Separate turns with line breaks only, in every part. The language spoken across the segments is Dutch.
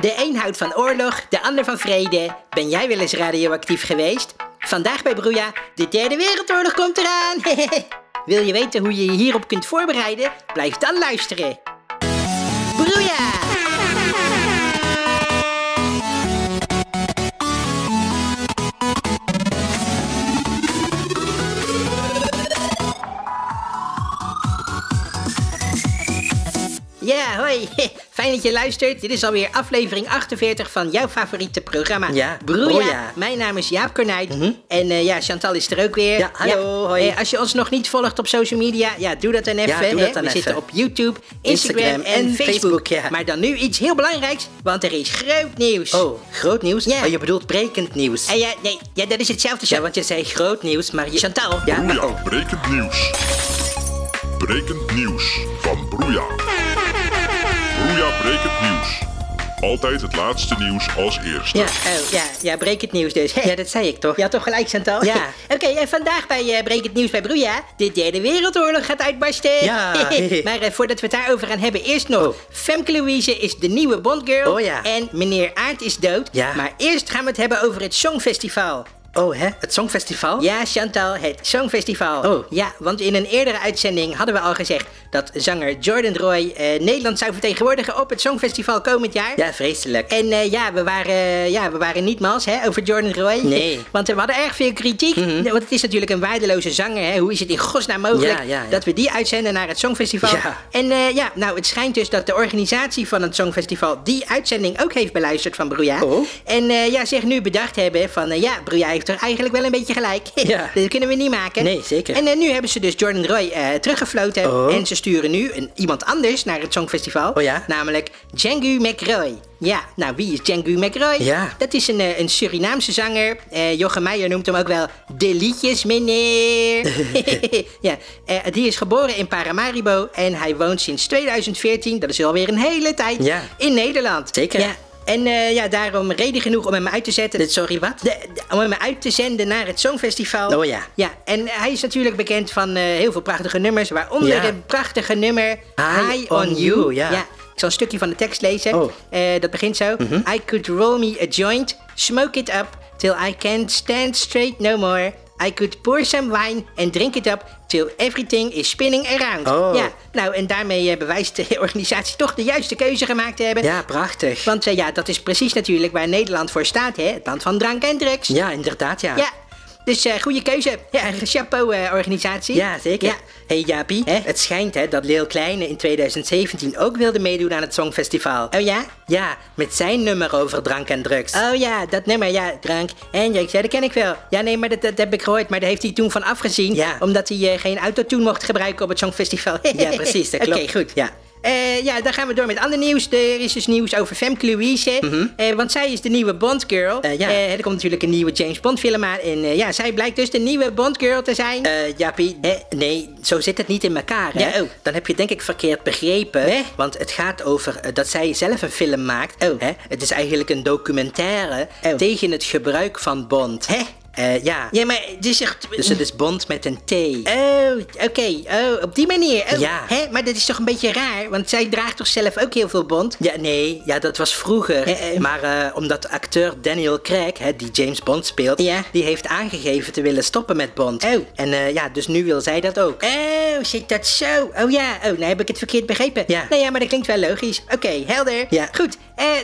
De een houdt van oorlog, de ander van vrede. Ben jij wel eens radioactief geweest? Vandaag bij Broeja, de derde wereldoorlog komt eraan. Wil je weten hoe je je hierop kunt voorbereiden? Blijf dan luisteren. Broeja! Ja, hoi. Fijn dat je luistert. Dit is alweer aflevering 48 van jouw favoriete programma.
Ja,
Broeia.
Broeia.
Mijn naam is Jaap Kornuit. En eh, ja, Chantal is er ook weer.
Ja, hallo, hoi.
Eh, als je ons nog niet volgt op social media, ja, doe dat dan even.
doe dat
hè.
dan
We
even.
zitten op YouTube, Instagram,
Instagram
en,
en
Facebook.
Facebook, ja.
Maar dan nu iets heel belangrijks, want er is groot nieuws.
Oh, groot nieuws?
Ja.
Oh, je bedoelt brekend nieuws.
En ja, nee, ja, dat is hetzelfde.
Ja, want je zei groot nieuws, maar je...
Chantal.
Ja, maar
Broeia,
oh.
brekend nieuws. Brekend nieuws van Broeia. Broeia, brekend nieuws. Altijd het laatste nieuws als eerste.
Ja, oh, ja, ja, breek het nieuws dus.
Ja, dat zei ik toch?
Ja, toch gelijk, Chantal?
Ja.
Oké, en vandaag bij eh, Breek het Nieuws bij Broeia. De derde wereldoorlog gaat uitbarsten.
Ja.
maar eh, voordat we het daarover gaan hebben, eerst nog.
Oh.
Femke Louise is de nieuwe Bondgirl.
Oh ja.
En meneer Aard is dood.
Ja.
Maar eerst gaan we het hebben over het Songfestival.
Oh, hè? Het Songfestival?
Ja, Chantal, het Songfestival.
Oh.
Ja, want in een eerdere uitzending hadden we al gezegd dat zanger Jordan Roy eh, Nederland zou vertegenwoordigen op het Songfestival komend jaar.
Ja, vreselijk.
En eh, ja, we waren, eh, ja, we waren niet mals hè, over Jordan Roy.
Nee. Mhm.
Want we hadden erg veel kritiek. Want het is natuurlijk een waardeloze zanger. Hè. Hoe is het in godsnaam mogelijk
Ja, ja, ja.
dat we die uitzenden naar het Songfestival?
Ja.
En eh, ja, nou, het schijnt dus dat de organisatie van het Songfestival die uitzending ook heeft beluisterd van Broeja.
Oh.
En ja, zich nu bedacht hebben van, ja, Broeja heeft eigenlijk wel een beetje gelijk.
Ja.
Dat kunnen we niet maken.
Nee, zeker.
En eh, nu hebben ze dus Jordan Roy eh, teruggefloten.
Oh.
En ze sturen nu een, iemand anders naar het Songfestival.
Oh ja?
Namelijk Django McRoy. Ja, nou wie is Django McRoy?
Ja.
Dat is een, eh, een Surinaamse zanger. Eh Jochem Meijer noemt hem ook wel de liedjes meneer. ja, die is geboren in Paramaribo en hij woont sinds 2014, dat is alweer een hele tijd,
Ja.
in Nederland.
Zeker.
Ja. En eh, ja, daarom reden genoeg om hem uit te zetten.
Sorry, wat?
De- de- om hem uit te zenden naar het Songfestival.
Oh ja.
Ja, en hij is natuurlijk bekend van eh, heel veel prachtige nummers, waaronder
Ja.
het prachtige nummer
High on You, ja.
Ik zal een stukje van de tekst lezen.
Oh.
Eh, dat begint zo. I could roll me a joint, smoke it up, till I can't stand straight no more. I could pour some wine and drink it up till everything is spinning around.
Oh.
Ja, nou en daarmee eh, bewijst de organisatie toch de juiste keuze gemaakt te hebben.
Ja, prachtig.
Want eh, ja, dat is precies natuurlijk waar Nederland voor staat, hè? Het land van drank en drugs.
Ja, inderdaad, ja.
Ja, dus eh goede keuze. Ja, chapeau eh, organisatie.
Ja, zeker.
Ja.
hey, Jaapie, het schijnt hè, dat Leel Kleine in 2017 ook wilde meedoen aan het Songfestival.
Oh ja?
Ja, met zijn nummer over drank en drugs.
Oh ja, dat nummer, ja, drank en drugs, ja, dat ken ik wel. Ja, nee, maar dat, dat heb ik gehoord, maar daar heeft hij toen van afgezien.
Ja.
Omdat hij eh, geen autotune mocht gebruiken op het Songfestival.
Ja, precies, dat klopt.
Oké, goed.
Ja.
Eh, ja, dan gaan we door met ander nieuws. Er is dus nieuws over Femke Louise. Eh, want zij is de nieuwe Bondgirl.
Mhm. Eh, ja.
Er komt natuurlijk een nieuwe James Bond film aan. En ja, zij blijkt dus de nieuwe Bondgirl te zijn.
Eh, Jaapie, eh, nee, zo zit het niet in elkaar, hè?
Ja, oh.
Dan heb je denk ik verkeerd begrepen.
Hè?
Want het gaat over dat zij zelf een film maakt.
Oh.
Hè? Het is eigenlijk een documentaire
Oh.
tegen het gebruik van Bond.
Hè?
Eh, ja.
ja, maar het is echt...
Dus het is Bond met een T.
Oh, oké. Oh, op die manier. Oh,
Ja.
Hè? Maar dat is toch een beetje raar? Want zij draagt toch zelf ook heel veel bond?
Ja, nee, ja, dat was vroeger.
Eh.
Maar eh, omdat acteur Daniel Craig, hè, die James Bond speelt,
Ja.
die heeft aangegeven te willen stoppen met Bond.
Oh.
En ja, dus nu wil zij dat ook.
Oh, zit dat zo? Oh ja, oh, nou heb ik het verkeerd begrepen.
Ja.
Nou ja, maar dat klinkt wel logisch. Oké, helder.
Ja.
Goed,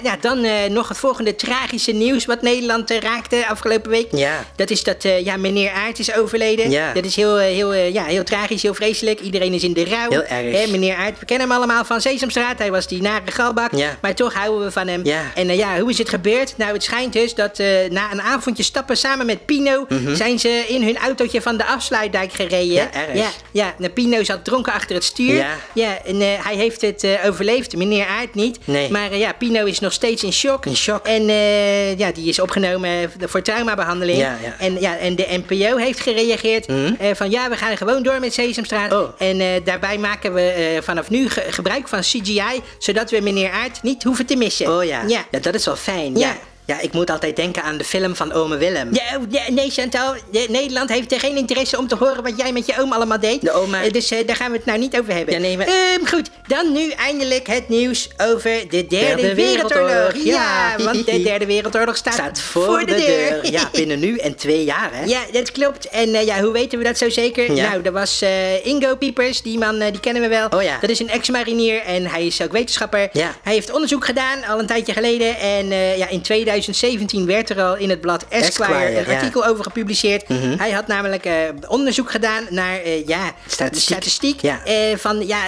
ja, dan eh, nog het volgende tragische nieuws wat Nederland eh, raakte afgelopen week.
Ja.
Dat is dat ja, meneer Aert is overleden.
Ja.
Dat is heel, heel, ja, heel tragisch, heel vreselijk. Iedereen is in de rouw.
Heel erg.
Hè, meneer Aert, we kennen hem allemaal van Sesamstraat. Hij was die nare galbak.
Ja.
Maar toch houden we van hem.
Ja.
En ja, hoe is het gebeurd? Nou, het schijnt dus dat na een avondje stappen samen met Pino... zijn ze in hun autootje van de afsluitdijk gereden.
Mhm. Ja, erg.
Ja, ja, nou, Pino zat dronken achter het stuur.
Ja.
Ja, en hij heeft het overleefd, meneer Aert niet.
Nee.
Maar ja, Pino is nog steeds in shock.
In shock.
En eh, ja, die is opgenomen voor traumabehandeling.
Ja, ja.
En, ja, en de NPO heeft gereageerd
Mhm.
eh, van ja, we gaan gewoon door met Sesamstraat.
Oh.
En eh, daarbij maken we eh, vanaf nu ge- gebruik van CGI, zodat we meneer Aert niet hoeven te missen.
Oh ja.
Ja.
ja, dat is wel fijn.
Ja.
Ja. Ik moet altijd denken aan de film van ome Willem.
Ja, oh, ja, nee, Chantal. de- Nederland heeft er geen interesse om te horen wat jij met je oom allemaal deed.
De oma-
Eh, Dus eh, daar gaan we het nou niet over hebben.
Ja, nee, maar-
Ehm, goed, dan nu eindelijk het nieuws over de derde,
Derde
wereldoorlog.
Wereldoorlog,
Ja,
ja.
want de derde wereldoorlog staat,
Staat voor, de, deur. Ja, binnen nu en twee jaar, hè?
Ja, dat klopt. En eh, ja, hoe weten we dat zo zeker?
Ja.
Nou, er was Ingo Piepers, die man die kennen we wel.
Oh ja.
Dat is een ex-marinier en hij is ook wetenschapper.
Ja.
Hij heeft onderzoek gedaan, al een tijdje geleden. En ja, in 2017 werd er al in het blad Esquire,
Esquire,
een
ja. Mhm.
artikel over gepubliceerd. Hij had namelijk eh, onderzoek gedaan naar eh, ja,
Statistiek.
de statistiek
Ja.
eh, van ja,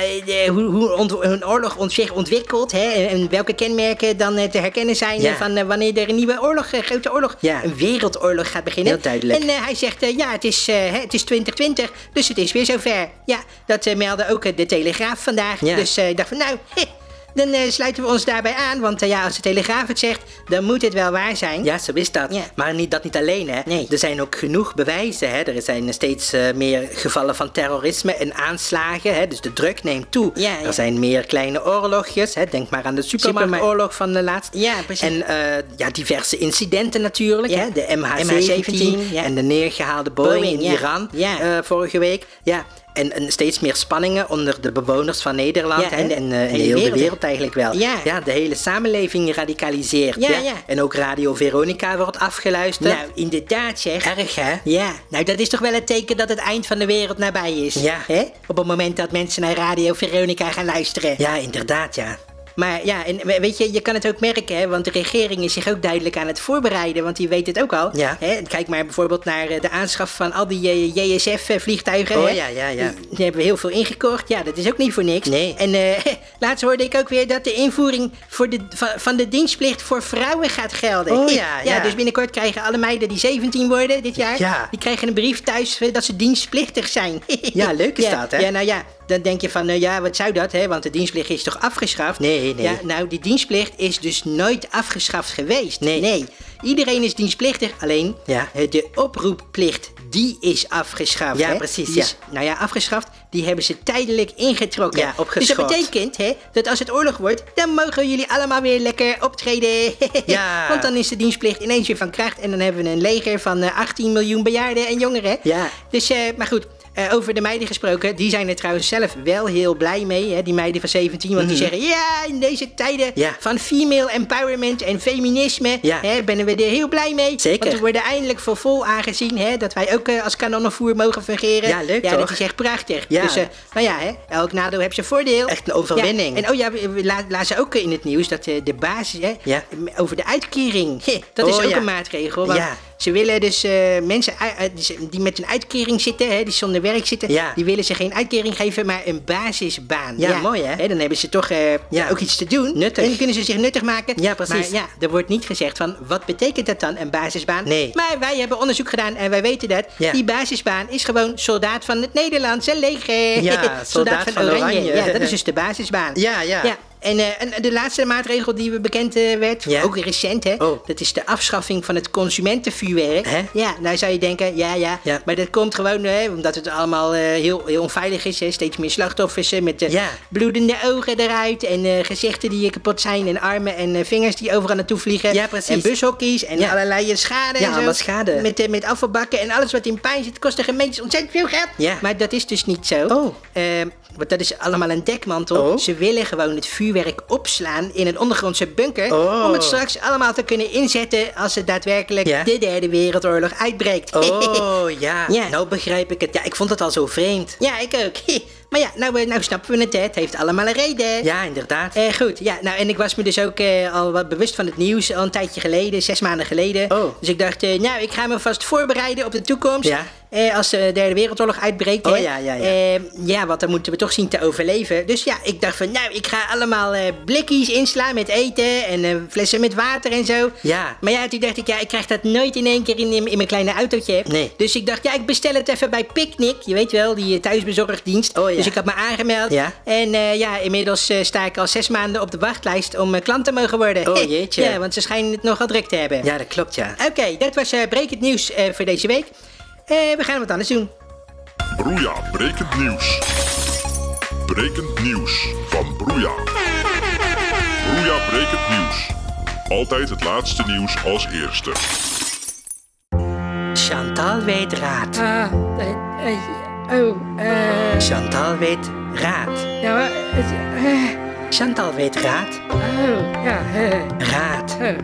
hoe, hoe een oorlog ont- zich ontwikkelt. Hè, en, welke kenmerken dan te herkennen zijn
Ja.
van wanneer er een nieuwe oorlog, een grote oorlog, een wereldoorlog gaat beginnen.
Heel duidelijk.
En hij zegt, ja, het is, het is 2020, dus het is weer zover. Ja, dat meldde ook de Telegraaf vandaag. Dus ik dacht van, nou, heh, dan eh, sluiten we ons daarbij aan. Want eh, ja, als de Telegraaf het zegt, dan moet het wel waar zijn.
Ja, zo is dat.
Ja.
Maar niet, dat niet alleen, hè.
Nee.
Er zijn ook genoeg bewijzen, hè. Er zijn steeds eh, meer gevallen van terrorisme en aanslagen, hè. Dus de druk neemt toe.
Ja, ja.
Er zijn meer kleine oorlogjes, hè. Denk maar aan de supermarktoorlog van de laatste.
Ja, precies.
En ja, diverse incidenten natuurlijk, hè. De MH17,
MH17, ja.
en de neergehaalde Boeing,
Boeing,
in. Iran vorige week. Ja. En, en steeds meer spanningen onder de bewoners van Nederland
Ja, en-
en, eh, en
hele
heel de
wereld, hè.
wereld eigenlijk wel.
Ja.
ja, de hele samenleving radicaliseert.
Ja.
En ook Radio Veronica wordt afgeluisterd.
Nou, inderdaad zeg.
Erg, hè?
Ja, nou dat is toch wel het teken dat het eind van de wereld nabij is.
Ja.
Hè? Op het moment dat mensen naar Radio Veronica gaan luisteren.
Ja, inderdaad, ja.
Maar ja, en we- weet je, je kan het ook merken, hè, want de regering is zich ook duidelijk aan het voorbereiden, want die weet het ook al.
Ja.
Hè? Kijk maar bijvoorbeeld naar eh, de aanschaf van al die JSF-vliegtuigen.
Oh,
hè.
ja, ja, ja.
Die, hebben we heel veel ingekocht. Ja, dat is ook niet voor niks.
Nee.
En eh, laatst hoorde ik ook weer dat de invoering voor de, van, van de dienstplicht voor vrouwen gaat gelden.
Oh, ja, ja.
dus binnenkort krijgen alle meiden die 17 worden dit jaar,
Ja.
die krijgen een brief thuis eh, dat ze dienstplichtig zijn.
Ja, leuk is
Ja,
dat, hè?
Ja, nou ja, dan denk je van, eh, ja, wat zou dat, hè? Want de dienstplicht is toch afgeschaft?
Nee, nee.
Ja, nou, die dienstplicht is dus nooit afgeschaft geweest.
Nee.
Nee. Iedereen is dienstplichtig, alleen
Ja.
eh, de oproepplicht, die is afgeschaft.
Ja,
hè?
precies,
Die
ja.
is, nou ja, afgeschaft, die hebben ze tijdelijk ingetrokken.
Ja,
dus
opgeschort.
dat betekent hè, dat als het oorlog wordt, dan mogen jullie allemaal weer lekker optreden.
Ja.
Want dan is de dienstplicht ineens weer van kracht en dan hebben we een leger van eh, 18 miljoen bejaarden en jongeren.
Ja.
Dus, eh, maar goed. Eh, over de meiden gesproken, die zijn er trouwens zelf wel heel blij mee, hè, die meiden van 17. Want die zeggen, ja, in deze tijden
Mhm. Ja.
van female empowerment en feminisme,
Ja.
hè, ben we er heel blij mee.
Zeker.
Want we worden eindelijk voor vol aangezien, hè, dat wij ook eh, als kanonnenvoer mogen fungeren.
Ja, leuk
Ja, dat is echt prachtig.
Ja.
Dus, eh, nou ja, hè, elk nadeel heeft zijn voordeel.
Echt een overwinning.
Ja, En oh ja, we, we la- lazen ook in het nieuws dat de basis, hè, over de uitkering, dat is
Oh,
ook een maatregel. Want
Ja.
Ze willen dus eh, mensen die met een uitkering zitten, hè, die zonder werk zitten,
Ja.
die willen ze geen uitkering geven, maar een basisbaan.
Ja, mooi, hè?
Dan hebben ze toch eh,
Ja.
ook iets te doen.
Nuttig.
En dan kunnen ze zich nuttig maken.
Ja, precies.
Maar ja, er wordt niet gezegd van, wat betekent dat dan, een basisbaan?
Nee.
Maar wij hebben onderzoek gedaan en wij weten dat. Die basisbaan is gewoon soldaat van het Nederlandse leger.
Ja, soldaat van Oranje.
Ja, dat is dus de basisbaan.
Ja, ja.
ja. En, eh, en de laatste maatregel die we bekend eh, werd,
Ja.
ook recent hè,
Oh.
dat is de afschaffing van het consumentenvuurwerk.
Hè?
Ja, nou zou je denken, ja, ja,
Ja.
maar dat komt gewoon hè, omdat het allemaal eh, heel, heel onveilig is. Hè. Steeds meer slachtoffers met
Ja.
bloedende ogen eruit en gezichten die kapot zijn en armen en vingers die overal naartoe vliegen.
Ja, precies.
En bushokkies en allerlei schade
Ja,
en zo.
allemaal schade.
Met, met afvalbakken en alles wat in pijn zit, kost de gemeentes ontzettend veel geld.
Ja.
Maar dat is dus niet zo.
Oh.
Want dat is allemaal een dekmantel.
Oh.
Ze willen gewoon het vuurwerk opslaan in een ondergrondse bunker.
Oh.
Om het straks allemaal te kunnen inzetten als het daadwerkelijk
Ja.
de derde wereldoorlog uitbreekt.
Oh, ja.
Ja.
Nou begrijp ik het. Ja, ik vond het al zo vreemd.
ja, ik ook. Maar ja, nou, eh, nou snappen we het. Hè. Het heeft allemaal een reden.
Ja, inderdaad.
Eh, goed, ja, nou en ik was me dus ook eh, al wat bewust van het nieuws al een tijdje geleden, zes maanden geleden.
Oh.
Dus ik dacht, eh, nou, ik ga me vast voorbereiden op de toekomst.
Ja.
Eh, als de derde wereldoorlog uitbreekt.
Oh,
hè.
ja, ja, ja.
Eh, ja, want dan moeten we toch zien te overleven. Dus ja, ik dacht van, nou, ik ga allemaal eh, blikjes inslaan met eten en eh, flessen met water en zo.
Ja.
Maar ja, toen dacht ik, ja, ik krijg dat nooit in één keer in, in, in mijn kleine autootje.
Nee.
Dus ik dacht, ja, ik bestel het even bij Picnic. Je weet wel, die eh, thuisbezorgdienst.
Oh, ja.
Dus ik had me aangemeld.
Ja.
En eh, ja, inmiddels eh, sta ik al zes maanden op de wachtlijst om eh, klant te mogen worden.
Oh, jeetje.
ja, want ze schijnen het nogal druk te hebben.
Ja, dat klopt, ja.
Oké, dat was eh Breek Nieuws eh, voor deze week. Eh, we gaan wat anders doen.
Broeia, brekend nieuws. Brekend nieuws van Broeia. Broeia, brekend nieuws. Altijd het laatste nieuws als eerste.
Chantal weet raad.
Ah, eh, eh, oh, eh,
Chantal weet raad.
ja, maar, het, eh,
Chantal weet raad.
oh, ja, eh,
Raad.
eh,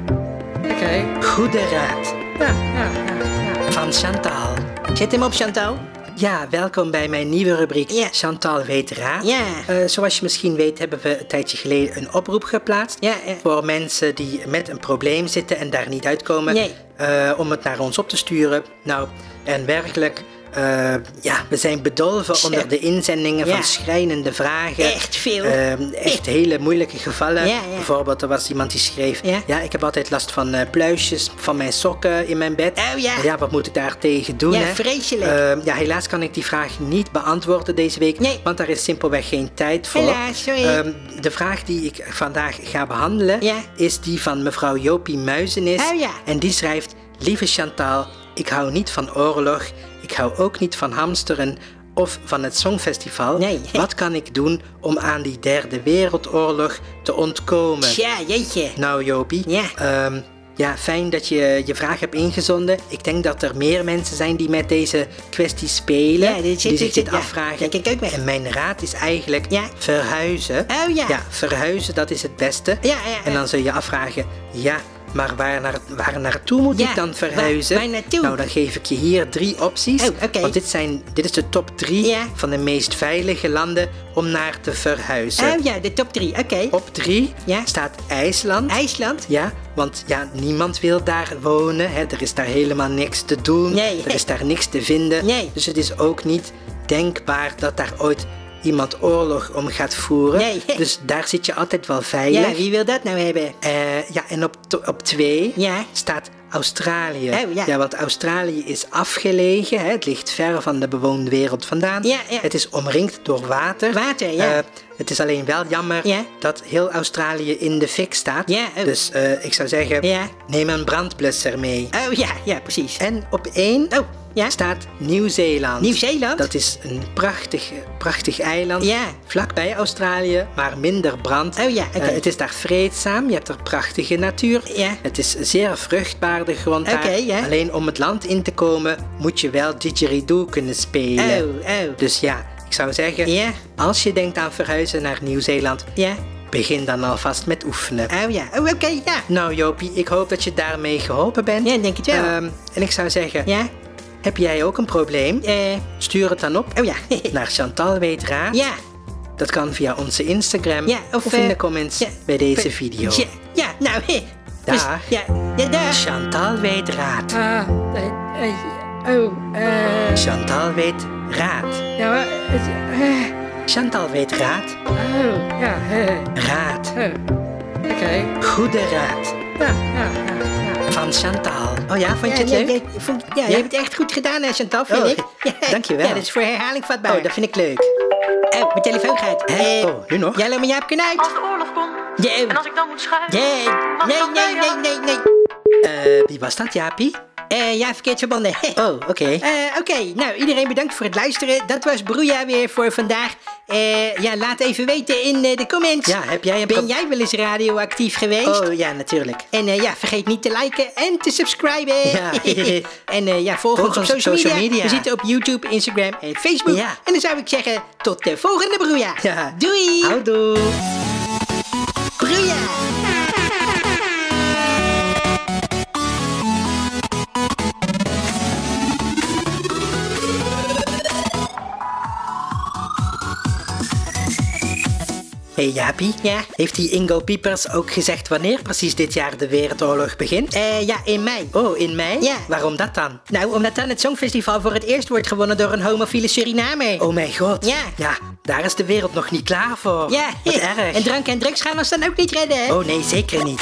oké,
Goede raad.
ja, ja, ja, ja.
Van Chantal.
Zet hem op, Chantal.
Ja, welkom bij mijn nieuwe rubriek
Ja.
Chantal weet raad.
Ja.
Eh, zoals je misschien weet hebben we een tijdje geleden een oproep geplaatst.
Ja, ja.
Voor mensen die met een probleem zitten en daar niet uitkomen.
Nee.
eh, om het naar ons op te sturen. Nou, en werkelijk... eh, ja, we zijn bedolven onder de inzendingen
Ja.
van schrijnende vragen.
Echt veel.
Ehm, echt hele moeilijke gevallen.
Ja, ja.
Bijvoorbeeld, er was iemand die schreef...
Ja.
ik heb altijd last van eh, pluisjes van mijn sokken in mijn bed.
Oh, ja.
Ja, wat moet ik daar tegen doen?
Ja,
hè?
vreselijk.
Ehm, ja, helaas kan ik die vraag niet beantwoorden deze week.
Nee.
Want daar is simpelweg geen tijd voor.
Helaas, sorry.
Ehm, de vraag die ik vandaag ga behandelen is die van mevrouw Jopie Muizenis.
Oh, ja.
En die schrijft: Lieve Chantal, ik hou niet van oorlog. Ik hou ook niet van hamsteren of van het Songfestival.
Nee.
Wat kan ik doen om aan die derde wereldoorlog te ontkomen?
Tja, jeetje.
Nou, Jopie.
Ja.
ehm, ja, fijn dat je je vraag hebt ingezonden. Ik denk dat er meer mensen zijn die met deze kwestie spelen.
Ja, dit zit-
die zich
dit ja.
afvragen.
Ook wel.
En mijn raad is eigenlijk
Ja.
verhuizen.
Oh, ja.
Ja, verhuizen, dat is het beste.
Ja, ja,
En
ja.
dan zul je afvragen, ja, maar waar, naar, waar naartoe moet
Ja,
ik dan verhuizen?
waar naartoe?
Nou, dan geef ik je hier drie opties.
Oh.
Want dit, zijn, dit is de top drie
Ja.
van de meest veilige landen om naar te verhuizen.
Oh ja, de top 3, oké.
Op drie
Ja.
staat IJsland.
IJsland?
Ja, want ja, niemand wil daar wonen. Hè. Er is daar helemaal niks te doen.
Nee.
Er is daar niks te vinden.
Nee.
Dus het is ook niet denkbaar dat daar ooit iemand oorlog om gaat voeren.
Nee.
Dus daar zit je altijd wel veilig.
Ja, wie wil dat nou hebben?
Eh, ja, en op, op twee
Ja.
staat Australië.
Oh, ja.
want Australië is afgelegen. Hè. Het ligt ver van de bewoonde wereld vandaan.
Ja, ja.
Het is omringd door water.
Water, ja.
Eh, het is alleen wel jammer
Ja.
dat heel Australië in de fik staat.
Ja, oh.
Dus eh, ik zou zeggen, neem een brandblusser mee.
Oh ja, ja, precies.
En op één
Oh, ja.
staat Nieuw-Zeeland.
Nieuw-Zeeland?
Dat is een prachtig, prachtig eiland.
Ja.
Vlakbij Australië, maar minder brand.
Oh ja, oké.
Eh, het is daar vreedzaam, je hebt er prachtige natuur.
Ja.
Het is zeer vruchtbaar, de grond daar.
Oké, ja.
Alleen om het land in te komen, moet je wel didgeridoo kunnen spelen.
Oh, oh.
Dus ja, ik zou zeggen,
Ja.
als je denkt aan verhuizen naar Nieuw-Zeeland,
Ja.
begin dan alvast met oefenen.
Oh ja, oh oké, ja.
Nou Jopie, ik hoop dat je daarmee geholpen bent.
Ja, denk het wel.
Ehm, en ik zou zeggen,
Ja?
Heb jij ook een probleem?
Eh,
Stuur het dan op
oh ja.
naar Chantal Weet Raad.
ja.
Dat kan via onze Instagram
Ja, of,
in
eh,
de comments
ja,
bij deze video.
Ja, ja nou, hé. Dus,
Dag.
ja, ja, dag.
Chantal Weet Raad.
Ah, eh, eh, oh, eh,
Chantal Weet Raad.
ja, maar, eh,
Chantal Weet Raad.
oh, ja, eh,
Raad.
eh, oké,
Goede raad.
ja, ja.
Van Chantal. Oh ja, vond je het
ja,
leuk?
ja, ik vond- ja, je hebt het echt goed gedaan, hè, Chantal, vind
Oh,
ik. Ja,
dankjewel.
Ja, dat is voor herhaling vatbaar.
Oh, dat vind ik leuk.
Oh, mijn telefoon gaat.
Hè?
Eh,
Oh, nu nog?
Ja, laat me Jaap uit.
Als de oorlog komt
Ja,
en als ik dan moet schuiven.
nee, nee, nee, nee, nee.
Eh, wie was dat, Jaapie?
Eh, ja, verkeerd verbonden.
Oh, oké.
Eh, Oké, nou iedereen bedankt voor het luisteren. Dat was Broeia weer voor vandaag. Eh, ja, laat even weten in de comments.
Ja, heb jij een
Ben jij wel eens radioactief geweest?
Oh, ja, natuurlijk.
En ja, vergeet niet te liken en te subscriben.
Ja.
en ja, volg, ons op social, media.
media.
We zitten op YouTube, Instagram en Facebook.
Ja.
En dan zou ik zeggen, tot de volgende Broeia.
Ja.
Doei.
Houdoe. Hey Jaapie,
Ja?
heeft die Ingo Piepers ook gezegd wanneer precies dit jaar de Wereldoorlog begint?
Eh, ja, in mei.
Oh, in mei?
Ja.
Waarom dat dan?
Nou, omdat dan het Songfestival voor het eerst wordt gewonnen door een homofiele Surinamer.
Oh mijn god.
Ja.
Ja, daar is de wereld nog niet klaar voor.
Ja,
Wat erg.
en drank en drugs gaan ons dan ook niet redden. hè?
Oh nee, zeker niet.